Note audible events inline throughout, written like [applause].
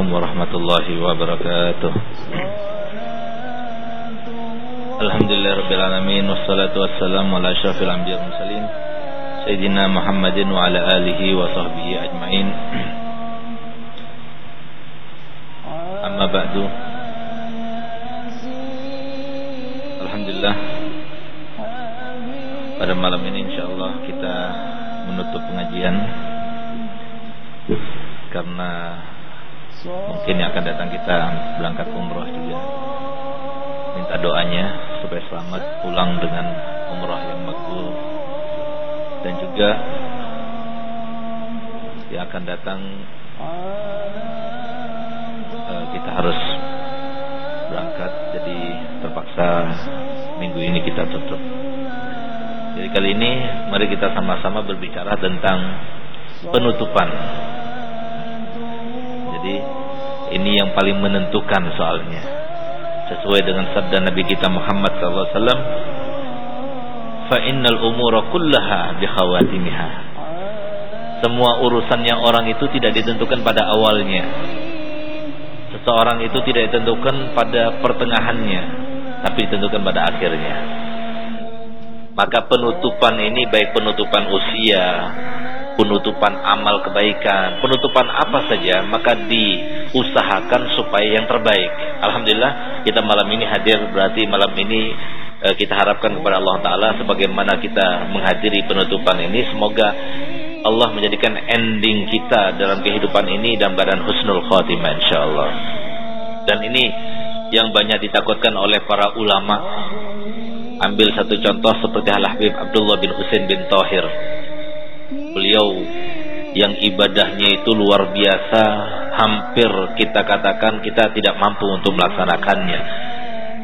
Assalamualaikum warahmatullahi wabarakatuh. Alhamdulillah Rabbil Alamin Wassalatu wassalamu ala syafil anbiya mursalin Sayyidina Muhammadin wa ala alihi wa sahbihi ajmain. Amma ba'du. Alhamdulillah Pada malam ini insyaAllah kita menutup pengajian. Karena Mungkin yang akan datang kita berangkat umroh juga. Minta doanya supaya selamat pulang dengan umroh yang makbul. Dan juga Yang akan datang uh, Kita harus berangkat. Jadi terpaksa minggu ini kita tutup. Jadi kali ini mari kita sama-sama berbicara tentang penutupan ini yang paling menentukan soalnya. Sesuai dengan sabda Nabi kita Muhammad SAW. Fa innal umura kullaha bikhawatimiha. Semua urusannya orang itu tidak ditentukan pada awalnya. Seseorang itu tidak ditentukan pada pertengahannya, tapi ditentukan pada akhirnya. Maka penutupan ini baik penutupan usia, penutupan amal kebaikan, penutupan apa saja, maka diusahakan supaya yang terbaik. Alhamdulillah kita malam ini hadir berarti malam ini eh, kita harapkan kepada Allah Taala sebagaimana kita menghadiri penutupan ini, semoga Allah menjadikan ending kita dalam kehidupan ini dalam badan husnul khotimah insyaallah. Dan ini yang banyak ditakutkan oleh para ulama. Ambil satu contoh seperti Al Habib Abdullah bin Husain bin Tahir beliau yang ibadahnya itu luar biasa. Hampir kita katakan kita tidak mampu untuk melaksanakannya.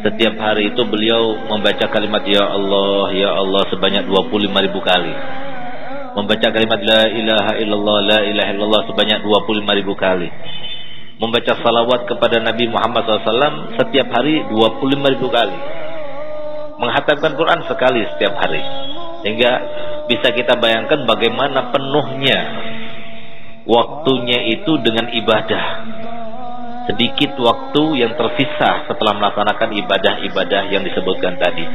Setiap hari itu beliau membaca kalimat ya Allah ya Allah sebanyak 25 ribu kali. Membaca kalimat la ilaha illallah la ilaha illallah sebanyak 25 ribu kali. Membaca salawat kepada Nabi Muhammad SAW setiap hari 25 ribu kali. Menghatamkan Quran sekali setiap hari. Sehingga bisa kita bayangkan bagaimana penuhnya waktunya itu dengan ibadah. Sedikit waktu yang tersisa setelah melaksanakan ibadah-ibadah yang disebutkan tadi.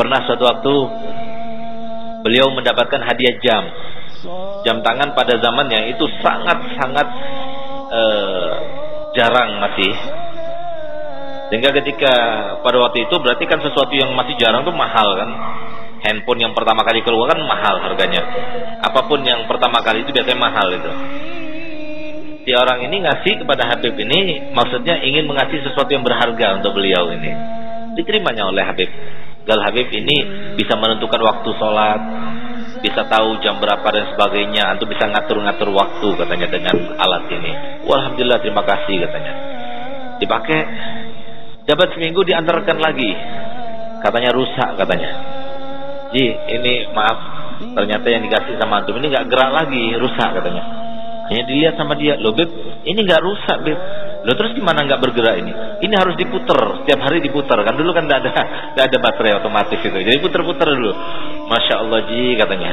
Pernah suatu waktu beliau mendapatkan hadiah jam. Jam tangan pada zamannya itu sangat-sangat uh, jarang masih. Sehingga ketika pada waktu itu berarti kan sesuatu yang masih jarang itu mahal kan handphone yang pertama kali keluar kan mahal harganya. Apa pun yang pertama kali itu biasanya mahal itu si orang ini ngasih kepada Habib ini maksudnya ingin mengasih sesuatu yang berharga untuk beliau ini. Diterimanya oleh Habib. Gal Habib ini bisa menentukan waktu sholat bisa tahu jam berapa dan sebagainya Antum bisa ngatur-ngatur waktu katanya dengan alat ini. Alhamdulillah terima kasih katanya. Dipakai dapat seminggu diantarkan lagi. Katanya rusak katanya Ji ini maaf. Ternyata yang dikasih sama antum ini nggak gerak lagi rusak katanya. Hanya dilihat sama dia lo beb ini nggak rusak beb. Lo terus gimana nggak bergerak ini? Ini harus diputer setiap hari diputer. Kan dulu kan nggak ada nggak ada baterai otomatis itu. Jadi puter-puter dulu. Masya Allah ji katanya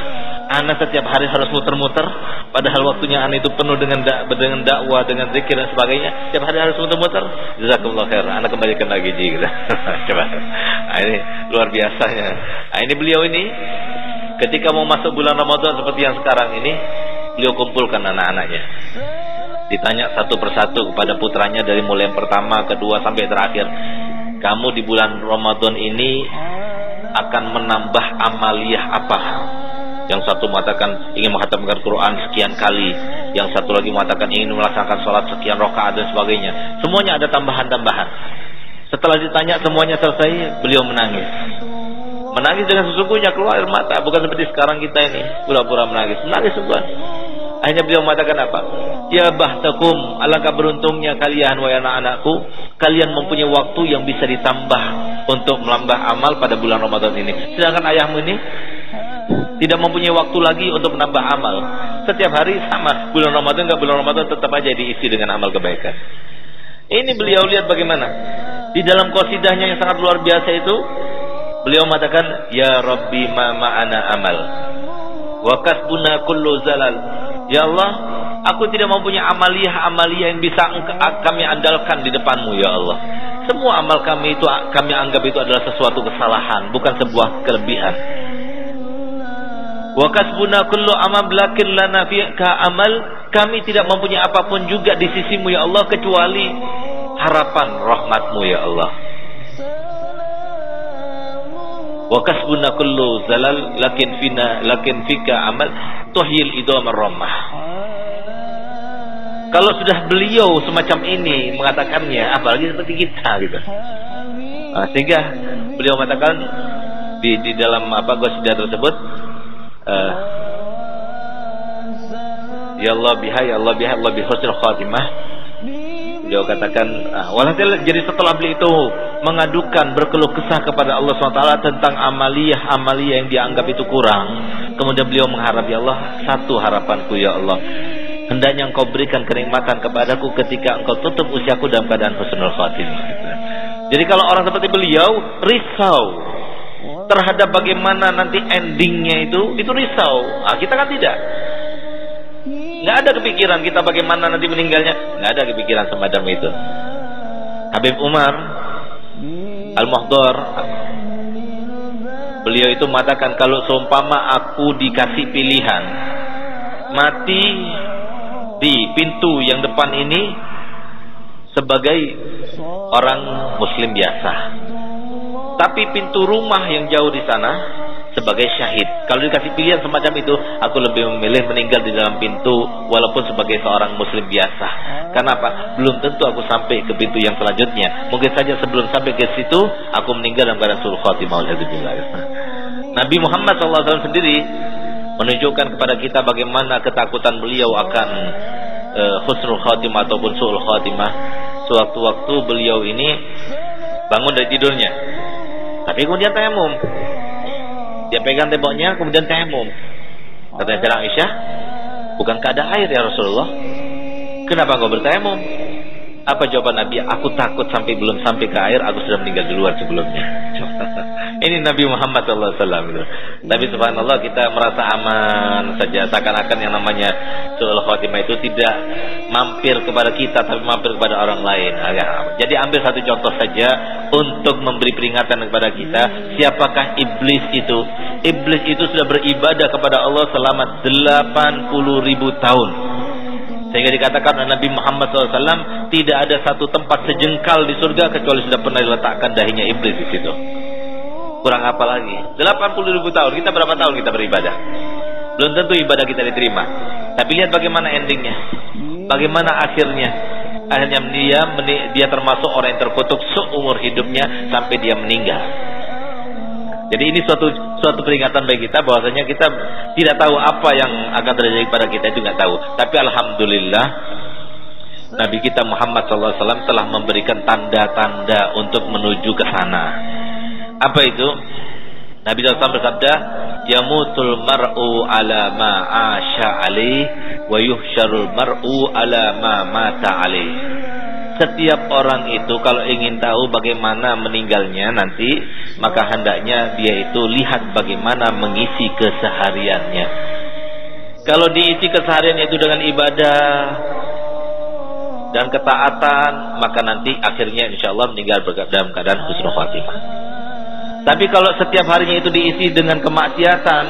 anak setiap hari harus muter-muter padahal waktunya anak itu penuh dengan dak dengan dakwah dengan zikir dan sebagainya. Setiap hari harus muter-muter. Jazakumullah khair. Anak kembalikan lagi ji gitu. [laughs] coba. Nah, ini luar biasanya nah, ini beliau ini ketika mau masuk bulan Ramadan seperti yang sekarang ini beliau kumpulkan anak-anaknya. Ditanya satu persatu kepada putranya dari mulai yang pertama, kedua sampai terakhir kamu di bulan Ramadan ini akan menambah amaliyah apa yang satu mengatakan ingin menghatamkan Quran sekian kali, yang satu lagi mengatakan ingin melaksanakan sholat sekian rakaat dan sebagainya. Semuanya ada tambahan-tambahan. Setelah ditanya semuanya selesai, beliau menangis. Menangis dengan sesungguhnya keluar air mata, bukan seperti sekarang kita ini pura-pura menangis. Menangis semua. Akhirnya beliau mengatakan apa? Ya bahtakum, alangkah beruntungnya kalian wahai anak-anakku, kalian mempunyai waktu yang bisa ditambah untuk melambah amal pada bulan Ramadan ini. Sedangkan ayahmu ini tidak mempunyai waktu lagi untuk menambah amal. Setiap hari sama, bulan Ramadan enggak bulan Ramadan tetap aja diisi dengan amal kebaikan. Ini beliau lihat bagaimana. Di dalam qasidahnya yang sangat luar biasa itu, beliau mengatakan, "Ya Rabbi ma ma'ana amal. Wa kasbuna kullu zalal." Ya Allah, Aku tidak mempunyai amaliyah-amaliyah yang bisa kami andalkan di depanmu ya Allah. Semua amal kami itu kami anggap itu adalah sesuatu kesalahan, bukan sebuah kelebihan. Wa kasbuna kullu amal lakin lana ka amal kami tidak mempunyai apa pun juga di sisimu ya Allah kecuali harapan rahmatmu ya Allah. Wa kullu zalal lakin fina lakin fika amal tuhyil idamar ramah. Kalau sudah beliau semacam ini mengatakannya, apalagi seperti kita gitu. Nah, sehingga beliau mengatakan di di dalam apa gosida tersebut uh, Ya Allah biha ya Allah biha Allah bihusnul khatimah Beliau katakan, ah, walhasil jadi setelah beliau itu mengadukan berkeluh kesah kepada Allah SWT tentang amaliyah-amaliyah yang dianggap itu kurang. Kemudian beliau mengharap, ya Allah, satu harapanku ya Allah. Hendaknya engkau berikan kenikmatan kepadaku ketika engkau tutup usiaku dalam keadaan husnul khatimah. Jadi kalau orang seperti beliau risau terhadap bagaimana nanti endingnya itu, itu risau. Nah, kita kan tidak. Nggak ada kepikiran kita bagaimana nanti meninggalnya. Nggak ada kepikiran semacam itu. Habib Umar Al-Muhdar Beliau itu mengatakan kalau seumpama aku dikasih pilihan mati di pintu yang depan ini sebagai orang muslim biasa. Tapi pintu rumah yang jauh di sana sebagai syahid. Kalau dikasih pilihan semacam itu, aku lebih memilih meninggal di dalam pintu walaupun sebagai seorang muslim biasa. Kenapa? Belum tentu aku sampai ke pintu yang selanjutnya. Mungkin saja sebelum sampai ke situ, aku meninggal dalam keadaan suruh khatimah. Nabi Muhammad SAW sendiri menunjukkan kepada kita bagaimana ketakutan beliau akan uh, husnul khatimah ataupun su'ul khatimah. Sewaktu-waktu beliau ini bangun dari tidurnya. Tapi kemudian tayamum. Dia pegang temboknya kemudian tayamum. Kata Jalan Aisyah, bukankah ada air ya Rasulullah? Kenapa engkau bertayamum? Apa jawaban Nabi? Aku takut sampai belum sampai ke air, aku sudah meninggal di luar sebelumnya. Ini Nabi Muhammad SAW. Tapi subhanallah kita merasa aman saja. Seakan-akan yang namanya Su'ul Khotimah itu tidak mampir kepada kita, tapi mampir kepada orang lain. Jadi ambil satu contoh saja untuk memberi peringatan kepada kita. Siapakah iblis itu? Iblis itu sudah beribadah kepada Allah selama 80 ribu tahun sehingga dikatakan oleh Nabi Muhammad SAW tidak ada satu tempat sejengkal di surga kecuali sudah pernah diletakkan dahinya iblis di situ. Kurang apa lagi? 80 ribu tahun. Kita berapa tahun kita beribadah? Belum tentu ibadah kita diterima. Tapi lihat bagaimana endingnya. Bagaimana akhirnya. Akhirnya dia dia termasuk orang yang terkutuk seumur hidupnya sampai dia meninggal. Jadi ini suatu suatu peringatan bagi kita bahwasanya kita tidak tahu apa yang akan terjadi pada kita itu nggak tahu. Tapi alhamdulillah Nabi kita Muhammad SAW telah memberikan tanda-tanda untuk menuju ke sana. Apa itu? Nabi SAW bersabda, "Yamutul mar'u ala ma alaih wa yuhsyarul mar'u ala ma alaih." setiap orang itu kalau ingin tahu bagaimana meninggalnya nanti maka hendaknya dia itu lihat bagaimana mengisi kesehariannya kalau diisi kesehariannya itu dengan ibadah dan ketaatan maka nanti akhirnya insya Allah meninggal dalam keadaan husnul khatimah tapi kalau setiap harinya itu diisi dengan kemaksiatan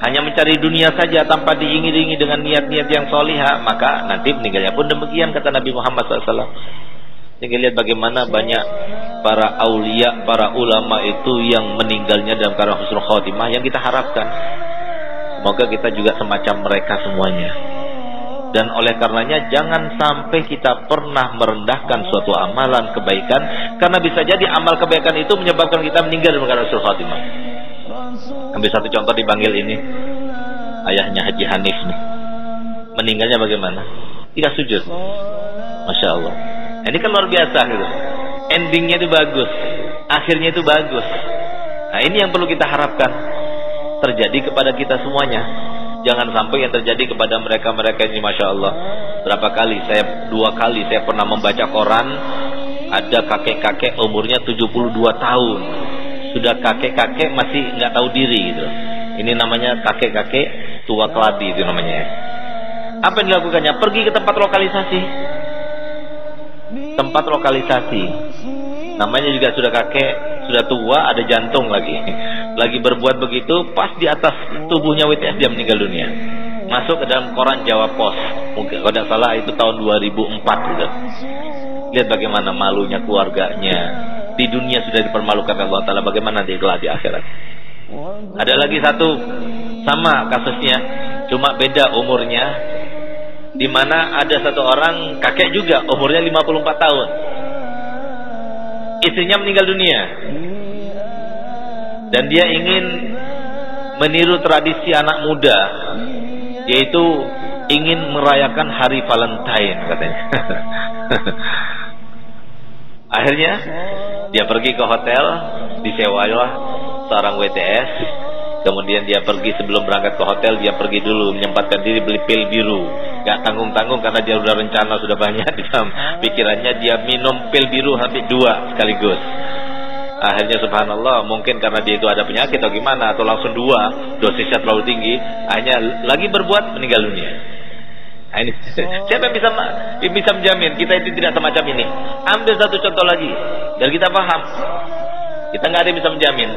hanya mencari dunia saja tanpa diingi-ingi dengan niat-niat yang soliha, maka nanti meninggalnya pun demikian kata Nabi Muhammad SAW. Sehingga lihat bagaimana banyak para aulia, para ulama itu yang meninggalnya dalam keadaan husnul khotimah yang kita harapkan. Semoga kita juga semacam mereka semuanya. Dan oleh karenanya jangan sampai kita pernah merendahkan suatu amalan kebaikan karena bisa jadi amal kebaikan itu menyebabkan kita meninggal dalam keadaan husnul khotimah. Ambil satu contoh di Bangil ini. Ayahnya Haji Hanif nih. Meninggalnya bagaimana? Tidak sujud. Masya Allah. Ini kan luar biasa gitu. Endingnya itu bagus. Akhirnya itu bagus. Nah ini yang perlu kita harapkan. Terjadi kepada kita semuanya. Jangan sampai yang terjadi kepada mereka-mereka ini Masya Allah. Berapa kali saya, dua kali saya pernah membaca koran. Ada kakek-kakek umurnya 72 tahun sudah kakek-kakek masih nggak tahu diri gitu. Ini namanya kakek-kakek tua keladi itu namanya. Apa yang dilakukannya? Pergi ke tempat lokalisasi. Tempat lokalisasi. Namanya juga sudah kakek, sudah tua, ada jantung lagi. Lagi berbuat begitu, pas di atas tubuhnya WTS dia meninggal dunia. Masuk ke dalam koran Jawa Pos. Mungkin kalau tidak salah itu tahun 2004 gitu. Lihat bagaimana malunya keluarganya. Di dunia sudah dipermalukan Allah Ta'ala. Bagaimana dia kelak di akhirat. Ada lagi satu sama kasusnya, cuma beda umurnya. Di mana ada satu orang kakek juga umurnya 54 tahun. Istrinya meninggal dunia. Dan dia ingin meniru tradisi anak muda yaitu ingin merayakan hari Valentine katanya. [laughs] Akhirnya dia pergi ke hotel, disewalah seorang WTS. Kemudian dia pergi sebelum berangkat ke hotel, dia pergi dulu menyempatkan diri beli pil biru. Gak tanggung-tanggung karena dia sudah rencana sudah banyak di dalam pikirannya dia minum pil biru hampir dua sekaligus. Akhirnya subhanallah mungkin karena dia itu ada penyakit atau gimana atau langsung dua dosisnya terlalu tinggi, hanya lagi berbuat meninggal dunia. Nah, ini siapa yang bisa bisa menjamin kita itu tidak semacam ini? Ambil satu contoh lagi dan kita paham. Kita nggak ada yang bisa menjamin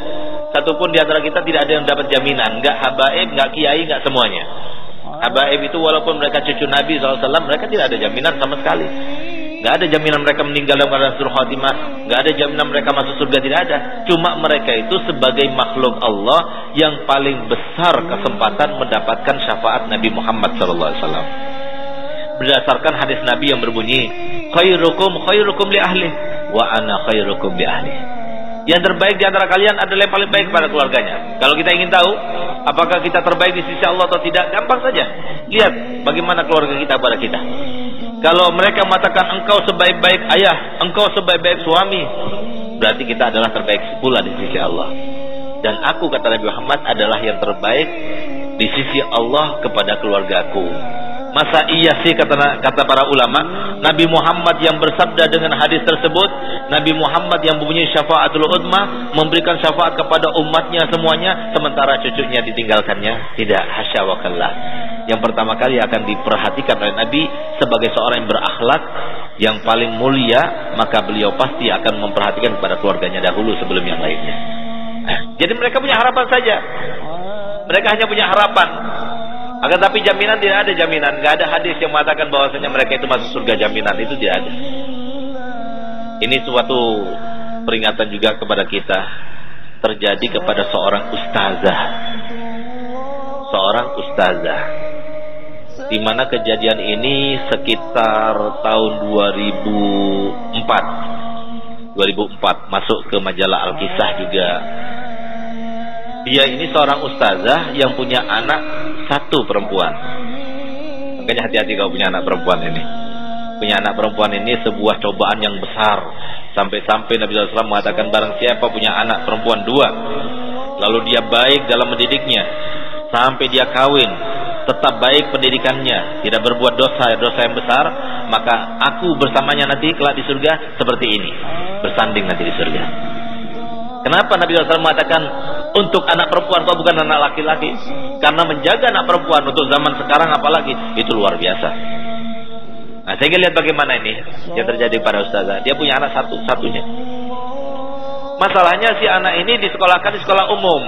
satupun di antara kita tidak ada yang dapat jaminan, nggak habaib, nggak kiai, nggak semuanya. Habaib itu walaupun mereka cucu Nabi SAW, mereka tidak ada jaminan sama sekali. Nggak ada jaminan mereka meninggal dalam keadaan suruh khatimah, nggak ada jaminan mereka masuk surga tidak ada. Cuma mereka itu sebagai makhluk Allah yang paling besar kesempatan mendapatkan syafaat Nabi Muhammad SAW. Berdasarkan hadis Nabi yang berbunyi, khairukum khairukum li ahli wa ana khairukum li ahli. Yang terbaik di antara kalian adalah yang paling baik kepada keluarganya. Kalau kita ingin tahu apakah kita terbaik di sisi Allah atau tidak, gampang saja. Lihat bagaimana keluarga kita kepada kita. Kalau mereka mengatakan engkau sebaik-baik ayah, engkau sebaik-baik suami, berarti kita adalah terbaik pula di sisi Allah. Dan aku kata Nabi Muhammad adalah yang terbaik di sisi Allah kepada keluargaku. Masa iya sih kata kata para ulama, Nabi Muhammad yang bersabda dengan hadis tersebut, Nabi Muhammad yang mempunyai syafaatul udma memberikan syafaat kepada umatnya semuanya sementara cucunya ditinggalkannya. Tidak, hasya wa kallah. Yang pertama kali akan diperhatikan oleh Nabi sebagai seorang yang berakhlak yang paling mulia, maka beliau pasti akan memperhatikan kepada keluarganya dahulu sebelum yang lainnya. Eh, jadi mereka punya harapan saja. Mereka hanya punya harapan akan tapi jaminan tidak ada jaminan, nggak ada hadis yang mengatakan bahwasanya mereka itu masuk surga jaminan itu tidak ada. Ini suatu peringatan juga kepada kita terjadi kepada seorang ustazah. Seorang ustazah. Di mana kejadian ini sekitar tahun 2004. 2004 masuk ke majalah Al-Kisah juga dia ini seorang ustazah yang punya anak satu perempuan. Makanya hati-hati kalau punya anak perempuan ini. Punya anak perempuan ini sebuah cobaan yang besar. Sampai-sampai Nabi SAW mengatakan barang siapa punya anak perempuan dua. Lalu dia baik dalam mendidiknya. Sampai dia kawin. Tetap baik pendidikannya. Tidak berbuat dosa, dosa yang besar. Maka aku bersamanya nanti kelak di surga seperti ini. Bersanding nanti di surga. Kenapa Nabi SAW mengatakan untuk anak perempuan kau bukan anak laki-laki? Karena menjaga anak perempuan untuk zaman sekarang apalagi itu luar biasa. Nah, saya lihat bagaimana ini yang terjadi pada ustazah. Dia punya anak satu-satunya. Masalahnya si anak ini disekolahkan di sekolah umum.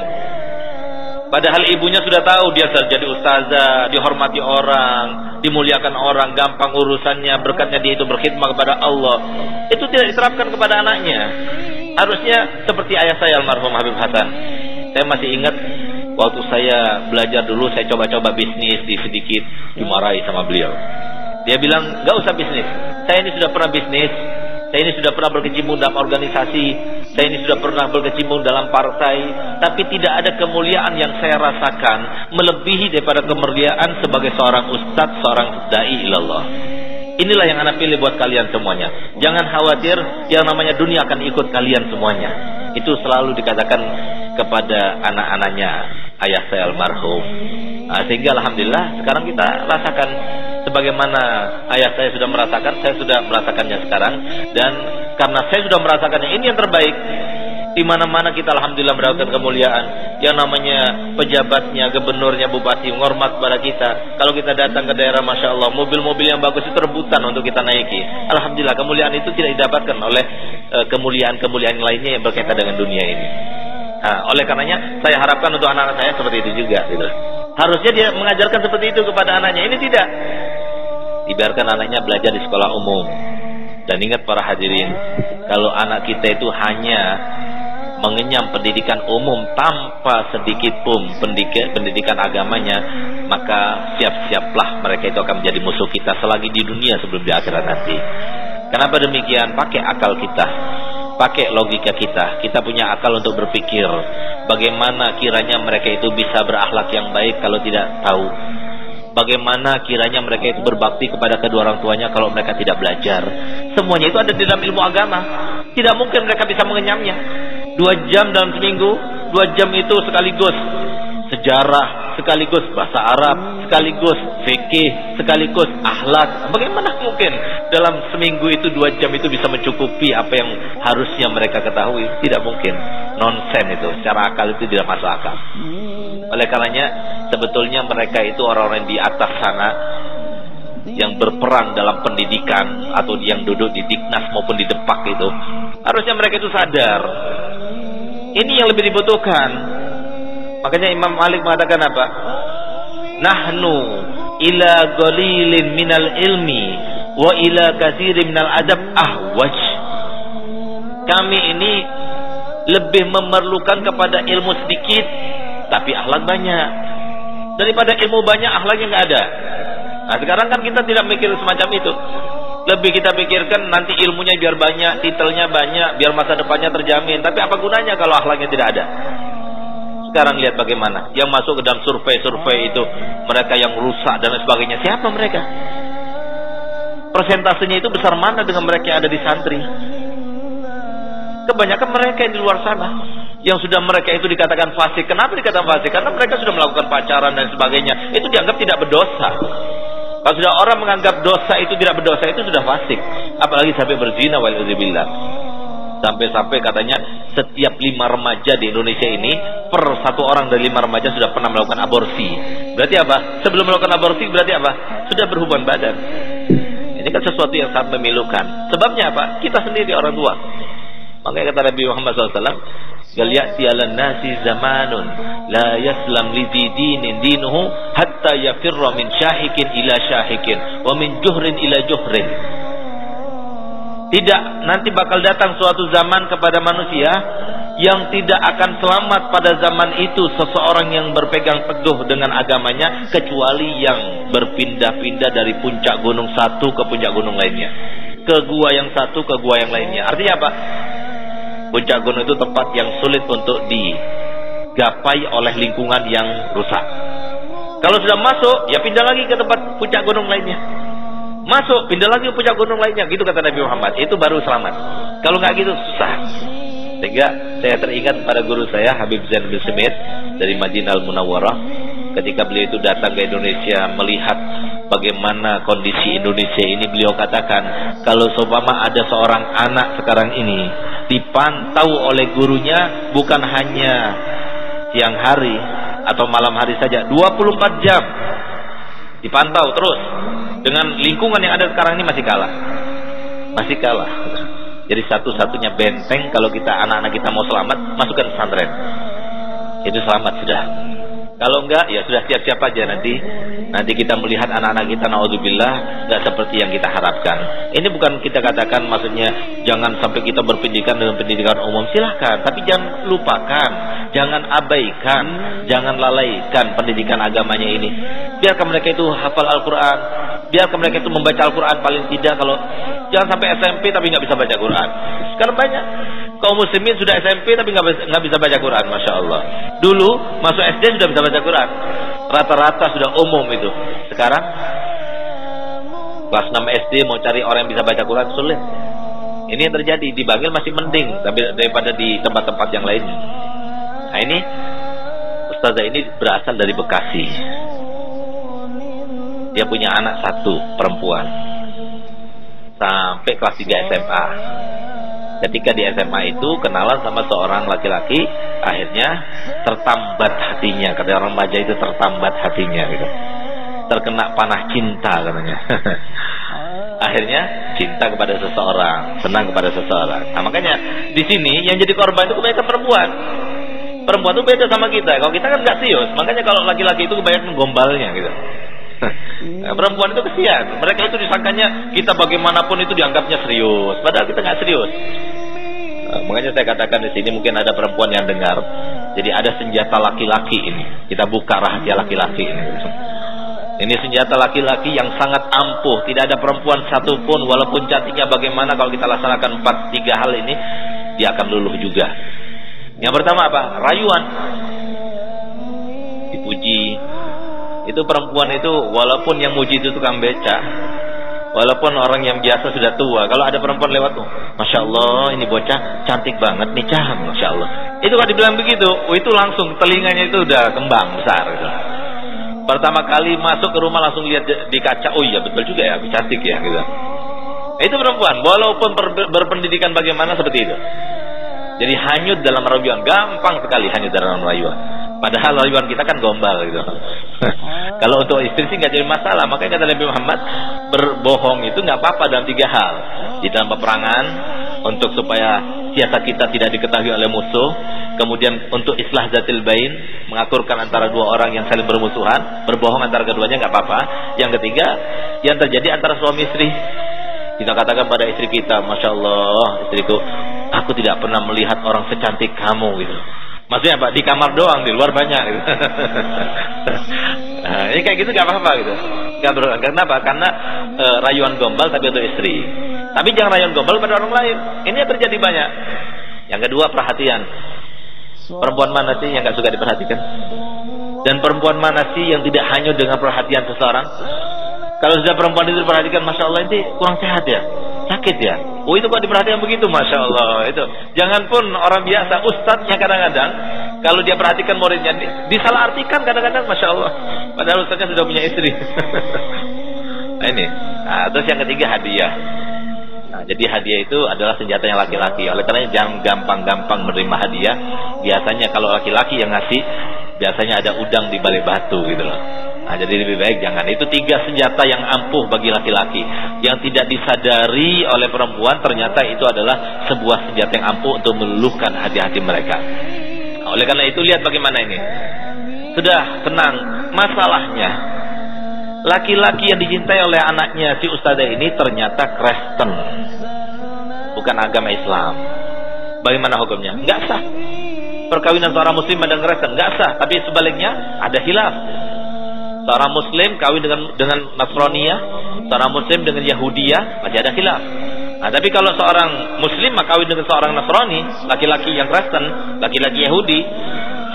Padahal ibunya sudah tahu dia jadi ustazah, dihormati orang, dimuliakan orang, gampang urusannya, berkatnya dia itu berkhidmat kepada Allah. Itu tidak diterapkan kepada anaknya. Harusnya seperti ayah saya almarhum Habib Hasan. Saya masih ingat waktu saya belajar dulu saya coba-coba bisnis di sedikit dimarahi sama beliau. Dia bilang nggak usah bisnis. Saya ini sudah pernah bisnis. Saya ini sudah pernah berkecimpung dalam organisasi. Saya ini sudah pernah berkecimpung dalam partai. Tapi tidak ada kemuliaan yang saya rasakan melebihi daripada kemuliaan sebagai seorang ustadz, seorang dai ilallah. Inilah yang anak pilih buat kalian semuanya. Jangan khawatir yang namanya dunia akan ikut kalian semuanya. Itu selalu dikatakan kepada anak-anaknya ayah saya almarhum. Nah, sehingga alhamdulillah sekarang kita rasakan sebagaimana ayah saya sudah merasakan, saya sudah merasakannya sekarang dan karena saya sudah merasakannya ini yang terbaik. Di mana-mana kita alhamdulillah mendapatkan kemuliaan. Yang namanya pejabatnya, gubernurnya, bupati menghormat kepada kita. Kalau kita datang ke daerah Masya Allah, mobil-mobil yang bagus itu rebutan untuk kita naiki. Alhamdulillah kemuliaan itu tidak didapatkan oleh eh, kemuliaan-kemuliaan lainnya yang berkaitan dengan dunia ini. Nah, oleh karenanya saya harapkan untuk anak-anak saya seperti itu juga. Gitu. Harusnya dia mengajarkan seperti itu kepada anaknya. Ini tidak. Dibiarkan anaknya belajar di sekolah umum. Dan ingat para hadirin, kalau anak kita itu hanya mengenyam pendidikan umum tanpa sedikit pun pendidikan, agamanya, maka siap-siaplah mereka itu akan menjadi musuh kita selagi di dunia sebelum di akhirat nanti. Kenapa demikian? Pakai akal kita, pakai logika kita. Kita punya akal untuk berpikir bagaimana kiranya mereka itu bisa berakhlak yang baik kalau tidak tahu. Bagaimana kiranya mereka itu berbakti kepada kedua orang tuanya kalau mereka tidak belajar. Semuanya itu ada di dalam ilmu agama. Tidak mungkin mereka bisa mengenyamnya dua jam dalam seminggu dua jam itu sekaligus sejarah sekaligus bahasa Arab sekaligus fikih sekaligus akhlak. Bagaimana mungkin dalam seminggu itu dua jam itu bisa mencukupi apa yang harusnya mereka ketahui? Tidak mungkin. Nonsen itu secara akal itu tidak masuk akal. Oleh karenanya sebetulnya mereka itu orang-orang di atas sana yang berperan dalam pendidikan atau yang duduk di Diknas maupun di Depak itu harusnya mereka itu sadar. Ini yang lebih dibutuhkan. Makanya Imam Malik mengatakan apa? Nahnu ila qalilin minal ilmi wa ila katsirin minal adab ahwaj. Kami ini lebih memerlukan kepada ilmu sedikit tapi akhlak banyak. Daripada ilmu banyak akhlaknya nggak ada. Nah sekarang kan kita tidak mikir semacam itu. Lebih kita pikirkan nanti ilmunya biar banyak, titelnya banyak, biar masa depannya terjamin. Tapi apa gunanya kalau akhlaknya tidak ada? Sekarang lihat bagaimana. Yang masuk ke dalam survei-survei itu mereka yang rusak dan sebagainya. Siapa mereka? Persentasenya itu besar mana dengan mereka yang ada di santri? Kebanyakan mereka yang di luar sana yang sudah mereka itu dikatakan fasik. Kenapa dikatakan fasik? Karena mereka sudah melakukan pacaran dan sebagainya. Itu dianggap tidak berdosa. Kalau sudah orang menganggap dosa itu tidak berdosa itu sudah fasik. Apalagi sampai berzina walauzubillah. Sampai-sampai katanya setiap lima remaja di Indonesia ini per satu orang dari lima remaja sudah pernah melakukan aborsi. Berarti apa? Sebelum melakukan aborsi berarti apa? Sudah berhubungan badan. Ini kan sesuatu yang sangat memilukan. Sebabnya apa? Kita sendiri orang tua. Makanya kata Nabi Muhammad SAW, Gal ya'ti 'alan nasi zamanun la yaslam li dinin dinuhu hatta yafirra min syahikin ila syahikin wa min juhrin ila juhrin. Tidak, nanti bakal datang suatu zaman kepada manusia yang tidak akan selamat pada zaman itu seseorang yang berpegang teguh dengan agamanya kecuali yang berpindah-pindah dari puncak gunung satu ke puncak gunung lainnya. Ke gua yang satu ke gua yang lainnya. Artinya apa? Puncak gunung itu tempat yang sulit untuk digapai oleh lingkungan yang rusak. Kalau sudah masuk, ya pindah lagi ke tempat puncak gunung lainnya. Masuk, pindah lagi ke puncak gunung lainnya. Gitu kata Nabi Muhammad. Itu baru selamat. Kalau nggak gitu, susah. Sehingga saya teringat pada guru saya Habib Zain bin Smith dari Madinah Al-Munawwarah ketika beliau itu datang ke Indonesia melihat bagaimana kondisi Indonesia ini beliau katakan kalau seumpama ada seorang anak sekarang ini dipantau oleh gurunya bukan hanya siang hari atau malam hari saja 24 jam dipantau terus dengan lingkungan yang ada sekarang ini masih kalah. Masih kalah. Jadi satu-satunya benteng kalau kita anak-anak kita mau selamat masukkan pesantren. Itu selamat sudah kalau enggak ya sudah siap-siap aja nanti nanti kita melihat anak-anak kita naudzubillah enggak seperti yang kita harapkan. Ini bukan kita katakan maksudnya jangan sampai kita berpendidikan dengan pendidikan umum silahkan, tapi jangan lupakan, jangan abaikan, jangan lalaikan pendidikan agamanya ini. Biarkan mereka itu hafal Al-Qur'an, biarkan mereka itu membaca Al-Qur'an paling tidak kalau jangan sampai SMP tapi nggak bisa baca Quran. Sekarang banyak kaum muslimin sudah SMP tapi nggak bisa baca Quran, masya Allah. Dulu masuk SD sudah bisa baca Quran, rata-rata sudah umum itu. Sekarang kelas 6 SD mau cari orang yang bisa baca Quran sulit. Ini yang terjadi di Bangil masih mending tapi daripada di tempat-tempat yang lainnya. Nah ini Ustazah ini berasal dari Bekasi. Dia punya anak satu perempuan sampai kelas 3 SMA ketika di SMA itu kenalan sama seorang laki-laki akhirnya tertambat hatinya. Kata orang remaja itu tertambat hatinya gitu. Terkena panah cinta katanya. [laughs] Akhirnya cinta kepada seseorang senang kepada seseorang. Nah makanya di sini yang jadi korban itu kebanyakan perempuan. Perempuan itu beda sama kita. Kalau kita kan nggak serius. Makanya kalau laki-laki itu kebanyakan gombalnya gitu [laughs] nah, perempuan itu kesian mereka itu disangkanya kita bagaimanapun itu dianggapnya serius padahal kita nggak serius nah, makanya saya katakan di sini mungkin ada perempuan yang dengar jadi ada senjata laki-laki ini kita buka rahasia laki-laki ini ini senjata laki-laki yang sangat ampuh. Tidak ada perempuan satupun walaupun cantiknya bagaimana kalau kita laksanakan empat tiga hal ini dia akan luluh juga. Yang pertama apa? Rayuan. Dipuji. Itu perempuan itu walaupun yang muji itu tukang beca, walaupun orang yang biasa sudah tua, kalau ada perempuan lewat tuh, masya Allah ini bocah cantik banget nih cah, masya Allah. Itu kalau dibilang begitu, oh, itu langsung telinganya itu udah kembang besar. Gitu. Pertama kali masuk ke rumah langsung lihat di kaca, oh iya betul juga ya, cantik ya gitu. Itu perempuan, walaupun berpendidikan bagaimana seperti itu. Jadi hanyut dalam rayuan, gampang sekali hanyut dalam rayuan. Padahal rayuan kita kan gombal gitu. Kalau untuk istri sih nggak jadi masalah. Makanya kata Nabi Muhammad berbohong itu nggak apa-apa dalam tiga hal. Di dalam peperangan untuk supaya siasat kita tidak diketahui oleh musuh. Kemudian untuk islah zatil bain mengaturkan antara dua orang yang saling bermusuhan, berbohong antara keduanya nggak apa-apa. Yang ketiga, yang terjadi antara suami istri. Kita katakan pada istri kita, masya Allah, istriku, aku tidak pernah melihat orang secantik kamu gitu. Maksudnya apa? Di kamar doang, di luar banyak gitu. [laughs] nah, ini kayak gitu gak apa-apa gitu. Gak ber Kenapa? Karena e, rayuan gombal tapi untuk istri. Tapi jangan rayuan gombal pada orang lain. Ini yang terjadi banyak. Yang kedua perhatian. Perempuan mana sih yang gak suka diperhatikan? Dan perempuan mana sih yang tidak hanya dengan perhatian seseorang? Kalau sudah perempuan itu diperhatikan, masya Allah ini kurang sehat ya, sakit ya. Oh itu kok diperhatikan begitu, masya Allah itu. Jangan pun orang biasa, ustadznya kadang-kadang kalau dia perhatikan muridnya disalahartikan kadang-kadang, masya Allah. Padahal ustadznya sudah punya istri. [laughs] nah ini. Nah, terus yang ketiga hadiah. Nah, jadi hadiah itu adalah senjata yang laki-laki. Oleh karena jangan gampang-gampang menerima hadiah. Biasanya kalau laki-laki yang ngasih, biasanya ada udang di balik batu gitu loh. Nah, jadi lebih baik jangan. Itu tiga senjata yang ampuh bagi laki-laki. Yang tidak disadari oleh perempuan ternyata itu adalah sebuah senjata yang ampuh untuk meluluhkan hati-hati mereka. Nah, oleh karena itu lihat bagaimana ini. Sudah tenang. Masalahnya laki-laki yang dicintai oleh anaknya si ustazah ini ternyata Kristen. Bukan agama Islam. Bagaimana hukumnya? Enggak sah. Perkawinan seorang muslim dan Kristen enggak sah, tapi sebaliknya ada hilaf seorang muslim kawin dengan dengan Nasraniyah, seorang muslim dengan Yahudiyah, masih ada khilaf. Nah, tapi kalau seorang muslim kawin dengan seorang Nasrani, laki-laki yang Kristen, laki-laki Yahudi,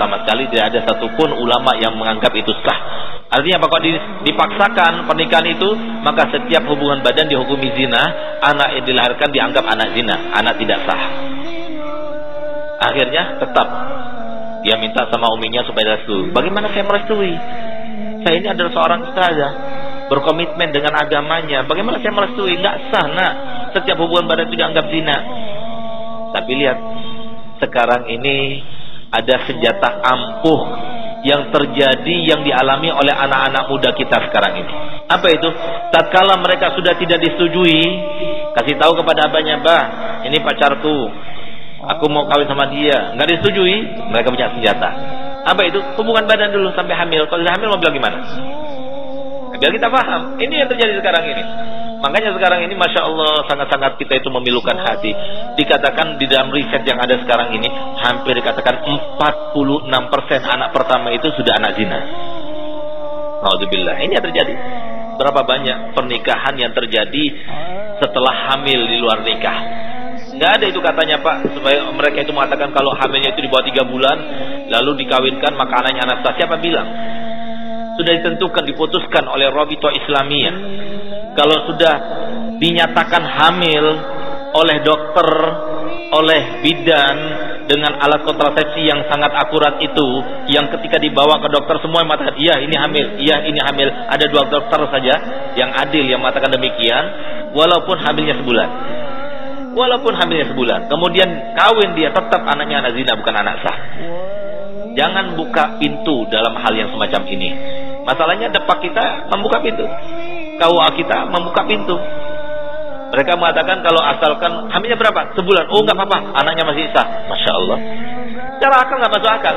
sama sekali tidak ada satupun ulama yang menganggap itu sah. Artinya apa? Kalau dipaksakan pernikahan itu, maka setiap hubungan badan dihukumi zina, anak yang dilahirkan dianggap anak zina, anak tidak sah. Akhirnya tetap dia minta sama uminya supaya restu. Bagaimana saya merestui? Saya ini adalah seorang ustazah berkomitmen dengan agamanya. Bagaimana saya merestui? Nggak sah nak. Setiap hubungan badan itu dianggap zina. Tapi lihat sekarang ini ada senjata ampuh yang terjadi yang dialami oleh anak-anak muda kita sekarang ini. Apa itu? Tatkala mereka sudah tidak disetujui kasih tahu kepada abahnya bah ini pacarku. Aku mau kawin sama dia. Nggak disetujui mereka punya senjata apa itu? Hubungan badan dulu sampai hamil. Kalau sudah hamil mau bilang gimana? Biar kita paham. Ini yang terjadi sekarang ini. Makanya sekarang ini Masya Allah sangat-sangat kita itu memilukan hati. Dikatakan di dalam riset yang ada sekarang ini, hampir dikatakan 46% anak pertama itu sudah anak zina. Alhamdulillah. Ini yang terjadi. Berapa banyak pernikahan yang terjadi setelah hamil di luar nikah. Nggak ada itu katanya Pak, supaya mereka itu mengatakan kalau hamilnya itu di bawah tiga bulan, lalu dikawinkan maka anaknya Anastasia apa bilang? Sudah ditentukan, diputuskan oleh Robito Islamiyah. Kalau sudah dinyatakan hamil oleh dokter, oleh bidan dengan alat kontrasepsi yang sangat akurat itu, yang ketika dibawa ke dokter semua yang mengatakan iya ini hamil, iya ini hamil. Ada dua dokter saja yang adil yang mengatakan demikian, walaupun hamilnya sebulan. Walaupun hamilnya sebulan kemudian kawin dia tetap anaknya anak zina bukan anak sah jangan buka pintu dalam hal yang semacam ini masalahnya depak kita membuka pintu KUA kita membuka pintu mereka mengatakan kalau asalkan hamilnya berapa? Sebulan. Oh nggak apa-apa, anaknya masih sah. Masya Allah. Cara akal nggak masuk akal.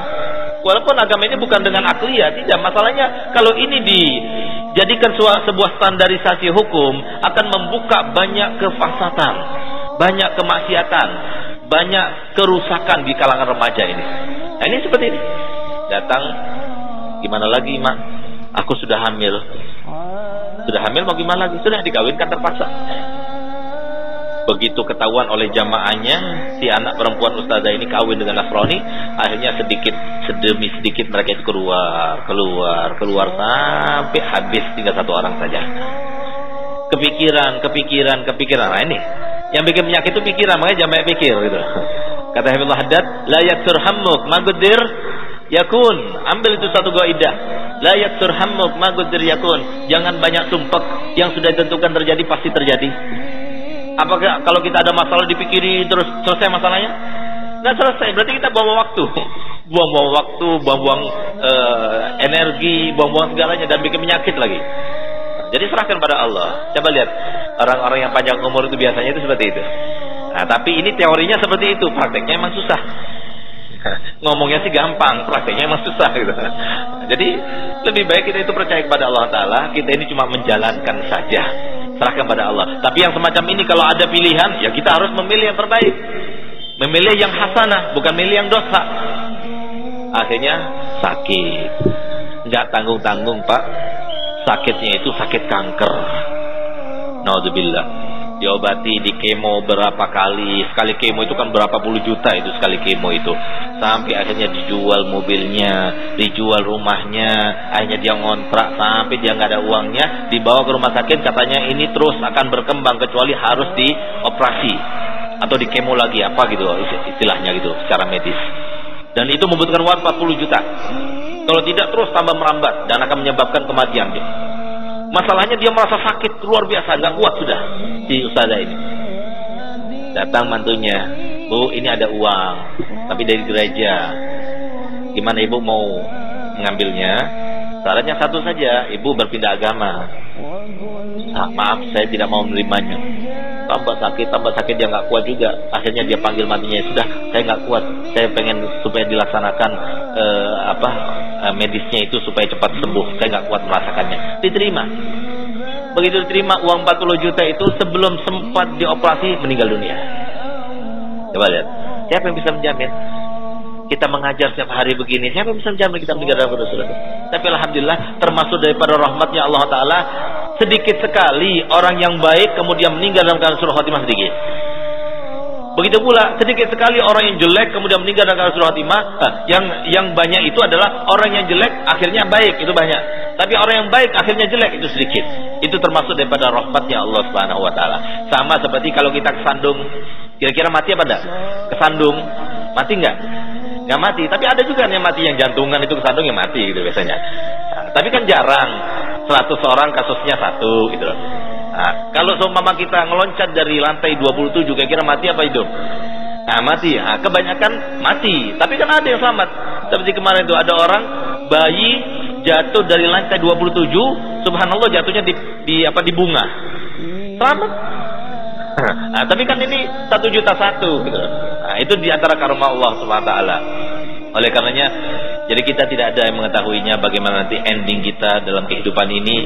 Walaupun agama ini bukan dengan ya, tidak. Masalahnya kalau ini dijadikan sebuah standarisasi hukum akan membuka banyak kefasatan banyak kemaksiatan, banyak kerusakan di kalangan remaja ini. Nah, ini seperti ini. Datang, gimana lagi, Mak? Aku sudah hamil. Sudah hamil mau gimana lagi? Sudah dikawinkan terpaksa. Begitu ketahuan oleh jamaahnya si anak perempuan ustazah ini kawin dengan Nasrani, akhirnya sedikit sedemi sedikit mereka itu keluar, keluar, keluar sampai habis tinggal satu orang saja. Kepikiran, kepikiran, kepikiran. Nah ini yang bikin penyakit itu pikiran, makanya jangan banyak pikir gitu. Kata Habibullah Haddad, la yaksur hammuk magudir yakun. Ambil itu satu kaidah. La yaksur hammuk magudir yakun. Jangan banyak sumpek yang sudah ditentukan terjadi pasti terjadi. Apakah kalau kita ada masalah dipikiri terus selesai masalahnya? Nggak selesai, berarti kita bawa waktu. [laughs] Buang-buang waktu, buang-buang uh, energi, buang-buang segalanya dan bikin penyakit lagi. Jadi serahkan pada Allah. Coba lihat orang-orang yang panjang umur itu biasanya itu seperti itu. Nah, tapi ini teorinya seperti itu, prakteknya emang susah. [laughs] Ngomongnya sih gampang, prakteknya emang susah gitu. [laughs] Jadi lebih baik kita itu percaya kepada Allah Taala, kita ini cuma menjalankan saja. Serahkan pada Allah. Tapi yang semacam ini kalau ada pilihan, ya kita harus memilih yang terbaik. Memilih yang hasanah, bukan memilih yang dosa. Akhirnya sakit. Enggak tanggung-tanggung, Pak sakitnya itu sakit kanker. Naudzubillah. Diobati di kemo berapa kali? Sekali kemo itu kan berapa puluh juta itu sekali kemo itu. Sampai akhirnya dijual mobilnya, dijual rumahnya, akhirnya dia ngontrak sampai dia nggak ada uangnya, dibawa ke rumah sakit katanya ini terus akan berkembang kecuali harus dioperasi atau di kemo lagi apa gitu istilahnya gitu secara medis. Dan itu membutuhkan uang 40 juta. Kalau tidak terus tambah merambat dan akan menyebabkan kematian dia. Masalahnya dia merasa sakit luar biasa, nggak kuat sudah si ustazah ini. Datang mantunya, bu ini ada uang, tapi dari gereja. Gimana ibu mau mengambilnya? Syaratnya satu saja, ibu berpindah agama. Ah, maaf, saya tidak mau menerimanya tambah sakit tambah sakit dia nggak kuat juga. Akhirnya dia panggil matinya sudah saya nggak kuat. Saya pengen supaya dilaksanakan uh, apa uh, medisnya itu supaya cepat sembuh. Saya nggak kuat merasakannya. Diterima. Begitu diterima uang 40 juta itu sebelum sempat dioperasi meninggal dunia. Coba lihat. Siapa yang bisa menjamin? Kita mengajar setiap hari begini. Siapa yang bisa menjamin kita meninggal dalam tapi Alhamdulillah termasuk daripada rahmatnya Allah Ta'ala sedikit sekali orang yang baik kemudian meninggal dalam keadaan surah khatimah sedikit. Begitu pula sedikit sekali orang yang jelek kemudian meninggal dalam keadaan surah khatimah. yang yang banyak itu adalah orang yang jelek akhirnya baik itu banyak. Tapi orang yang baik akhirnya jelek itu sedikit. Itu termasuk daripada rahmatnya Allah Subhanahu wa taala. Sama seperti kalau kita kesandung, kira-kira mati apa enggak? Kesandung, mati enggak? Enggak mati, tapi ada juga yang mati yang jantungan itu kesandung yang mati gitu biasanya. Nah, tapi kan jarang. 100 orang kasusnya satu gitu loh. Nah, kalau seumpama kita ngeloncat dari lantai 27 kira-kira mati apa hidup? Nah, mati. Nah, kebanyakan mati, tapi kan ada yang selamat. Seperti kemarin itu ada orang bayi jatuh dari lantai 27, subhanallah jatuhnya di, di apa di bunga. Selamat. Nah, tapi kan ini satu juta satu gitu. Nah, itu di antara karma Allah Subhanahu wa taala. Oleh karenanya jadi kita tidak ada yang mengetahuinya bagaimana nanti ending kita dalam kehidupan ini.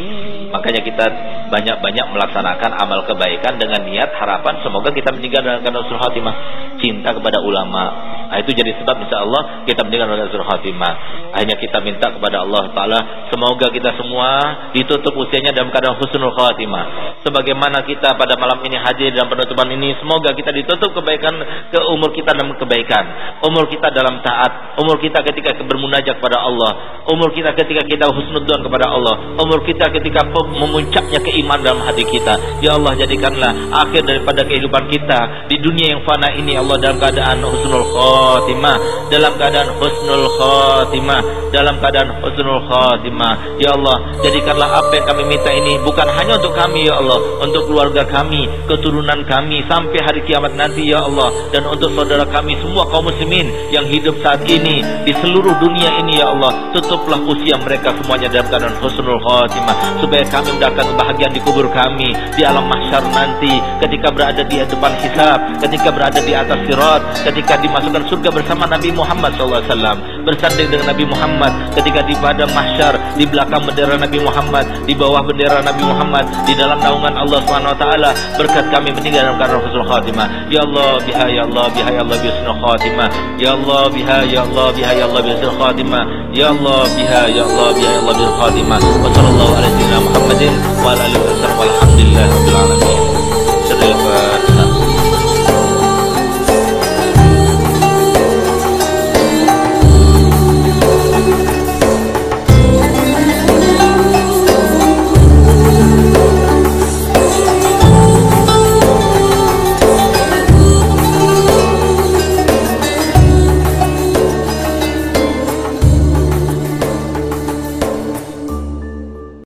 Makanya kita banyak-banyak melaksanakan amal kebaikan dengan niat harapan semoga kita meninggal dalam keadaan khatimah. Cinta kepada ulama. Nah, itu jadi sebab insya Allah kita dalam surah khatimah. Akhirnya kita minta kepada Allah Ta'ala semoga kita semua ditutup usianya dalam keadaan husnul khatimah. Sebagaimana kita pada malam ini hadir dalam penutupan ini semoga kita ditutup kebaikan ke umur kita dalam kebaikan. Umur kita dalam taat. Umur kita ketika bermunajat kepada Allah. Umur kita ketika kita husnudzon kepada Allah. Umur kita ketika memuncaknya keiman dalam hati kita. Ya Allah jadikanlah akhir daripada kehidupan kita di dunia yang fana ini Allah dalam keadaan husnul khatimah khatimah. Dalam keadaan husnul khatimah. Dalam keadaan husnul khatimah. Ya Allah jadikanlah apa yang kami minta ini bukan hanya untuk kami ya Allah. Untuk keluarga kami keturunan kami sampai hari kiamat nanti ya Allah. Dan untuk saudara kami semua kaum muslimin yang hidup saat ini di seluruh dunia ini ya Allah. Tutuplah usia mereka semuanya dalam keadaan husnul khatimah. Supaya kami mendapatkan kebahagiaan di kubur kami di alam mahsyar nanti. Ketika berada di depan hisab ketika berada di atas sirat ketika dimasukkan surga bersama Nabi Muhammad SAW bersanding dengan Nabi Muhammad ketika di pada mahsyar di belakang bendera Nabi Muhammad di bawah bendera Nabi Muhammad di dalam naungan Allah SWT berkat kami meninggal dalam keadaan husnul khatimah. Ya Allah biha ya Allah biha ya Allah biha khatimah. Ya Allah biha ya Allah biha ya Allah biha khatimah. Ya Allah biha ya Allah biha ya Allah biha khatimah. Wa sallallahu alaihi wa sallam Muhammadin wa alihi wa sallam. Walhamdulillah rabbil alamin